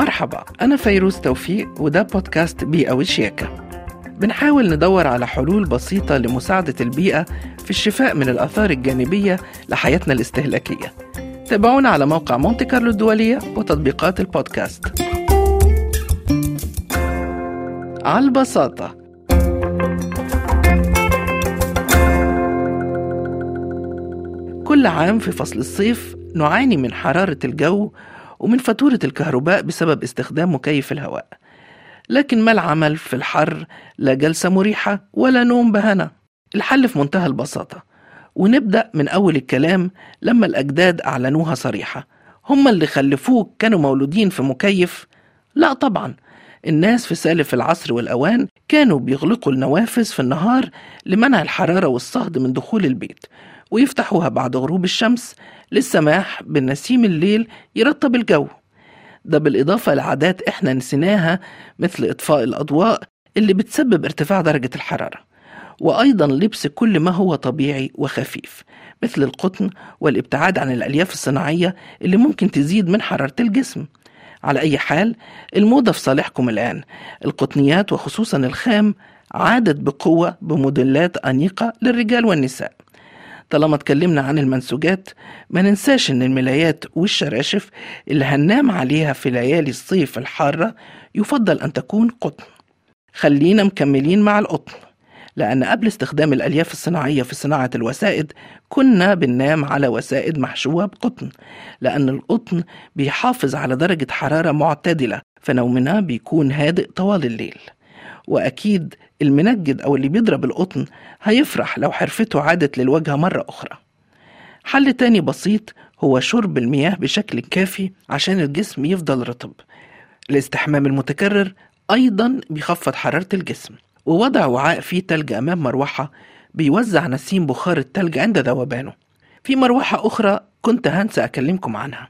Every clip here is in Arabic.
مرحبا أنا فيروز توفيق وده بودكاست بيئة وشياكة. بنحاول ندور على حلول بسيطة لمساعدة البيئة في الشفاء من الآثار الجانبية لحياتنا الاستهلاكية. تابعونا على موقع مونتي كارلو الدولية وتطبيقات البودكاست. على البساطة. كل عام في فصل الصيف نعاني من حرارة الجو ومن فاتورة الكهرباء بسبب استخدام مكيف الهواء. لكن ما العمل في الحر؟ لا جلسة مريحة ولا نوم بهنا. الحل في منتهى البساطة. ونبدأ من أول الكلام لما الأجداد أعلنوها صريحة. هم اللي خلفوك كانوا مولودين في مكيف؟ لا طبعا. الناس في سالف العصر والأوان كانوا بيغلقوا النوافذ في النهار لمنع الحرارة والصهد من دخول البيت. ويفتحوها بعد غروب الشمس للسماح بالنسيم الليل يرطب الجو. ده بالإضافة لعادات إحنا نسيناها مثل إطفاء الأضواء اللي بتسبب ارتفاع درجة الحرارة وأيضا لبس كل ما هو طبيعي وخفيف مثل القطن والابتعاد عن الألياف الصناعية اللي ممكن تزيد من حرارة الجسم. على أي حال الموضة في صالحكم الآن. القطنيات وخصوصا الخام عادت بقوة بموديلات أنيقة للرجال والنساء. طالما اتكلمنا عن المنسوجات ما ننساش إن الملايات والشراشف اللي هننام عليها في ليالي الصيف الحارة يفضل أن تكون قطن. خلينا مكملين مع القطن لأن قبل استخدام الألياف الصناعية في صناعة الوسائد كنا بننام على وسائد محشوة بقطن لأن القطن بيحافظ على درجة حرارة معتدلة فنومنا بيكون هادئ طوال الليل. وأكيد المنجد أو اللي بيضرب القطن هيفرح لو حرفته عادت للواجهة مرة أخرى. حل تاني بسيط هو شرب المياه بشكل كافي عشان الجسم يفضل رطب. الاستحمام المتكرر أيضا بيخفض حرارة الجسم ووضع وعاء فيه تلج أمام مروحة بيوزع نسيم بخار التلج عند ذوبانه. في مروحة أخرى كنت هنسى أكلمكم عنها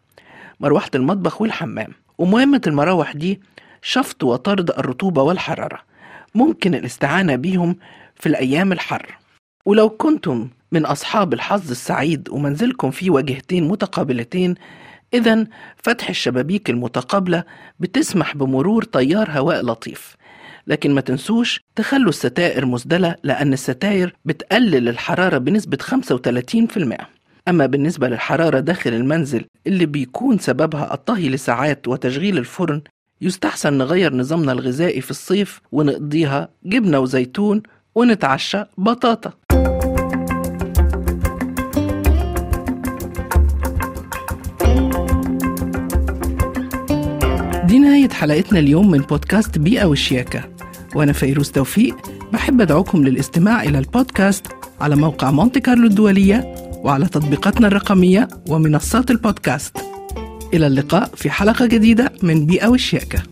مروحة المطبخ والحمام. ومهمة المراوح دي شفط وطرد الرطوبة والحرارة. ممكن الاستعانة بيهم في الأيام الحر. ولو كنتم من أصحاب الحظ السعيد ومنزلكم فيه واجهتين متقابلتين إذا فتح الشبابيك المتقابلة بتسمح بمرور تيار هواء لطيف. لكن ما تنسوش تخلوا الستائر مسدلة لأن الستائر بتقلل الحرارة بنسبة 35% أما بالنسبة للحرارة داخل المنزل اللي بيكون سببها الطهي لساعات وتشغيل الفرن يستحسن نغير نظامنا الغذائي في الصيف ونقضيها جبنة وزيتون ونتعشى بطاطا. دي نهاية حلقتنا اليوم من بودكاست بيئة وشياكة. وأنا فيروز توفيق بحب أدعوكم للاستماع إلى البودكاست على موقع مونتي كارلو الدولية وعلى تطبيقاتنا الرقمية ومنصات البودكاست. إلى اللقاء في حلقة جديدة من بيئة وشياكة.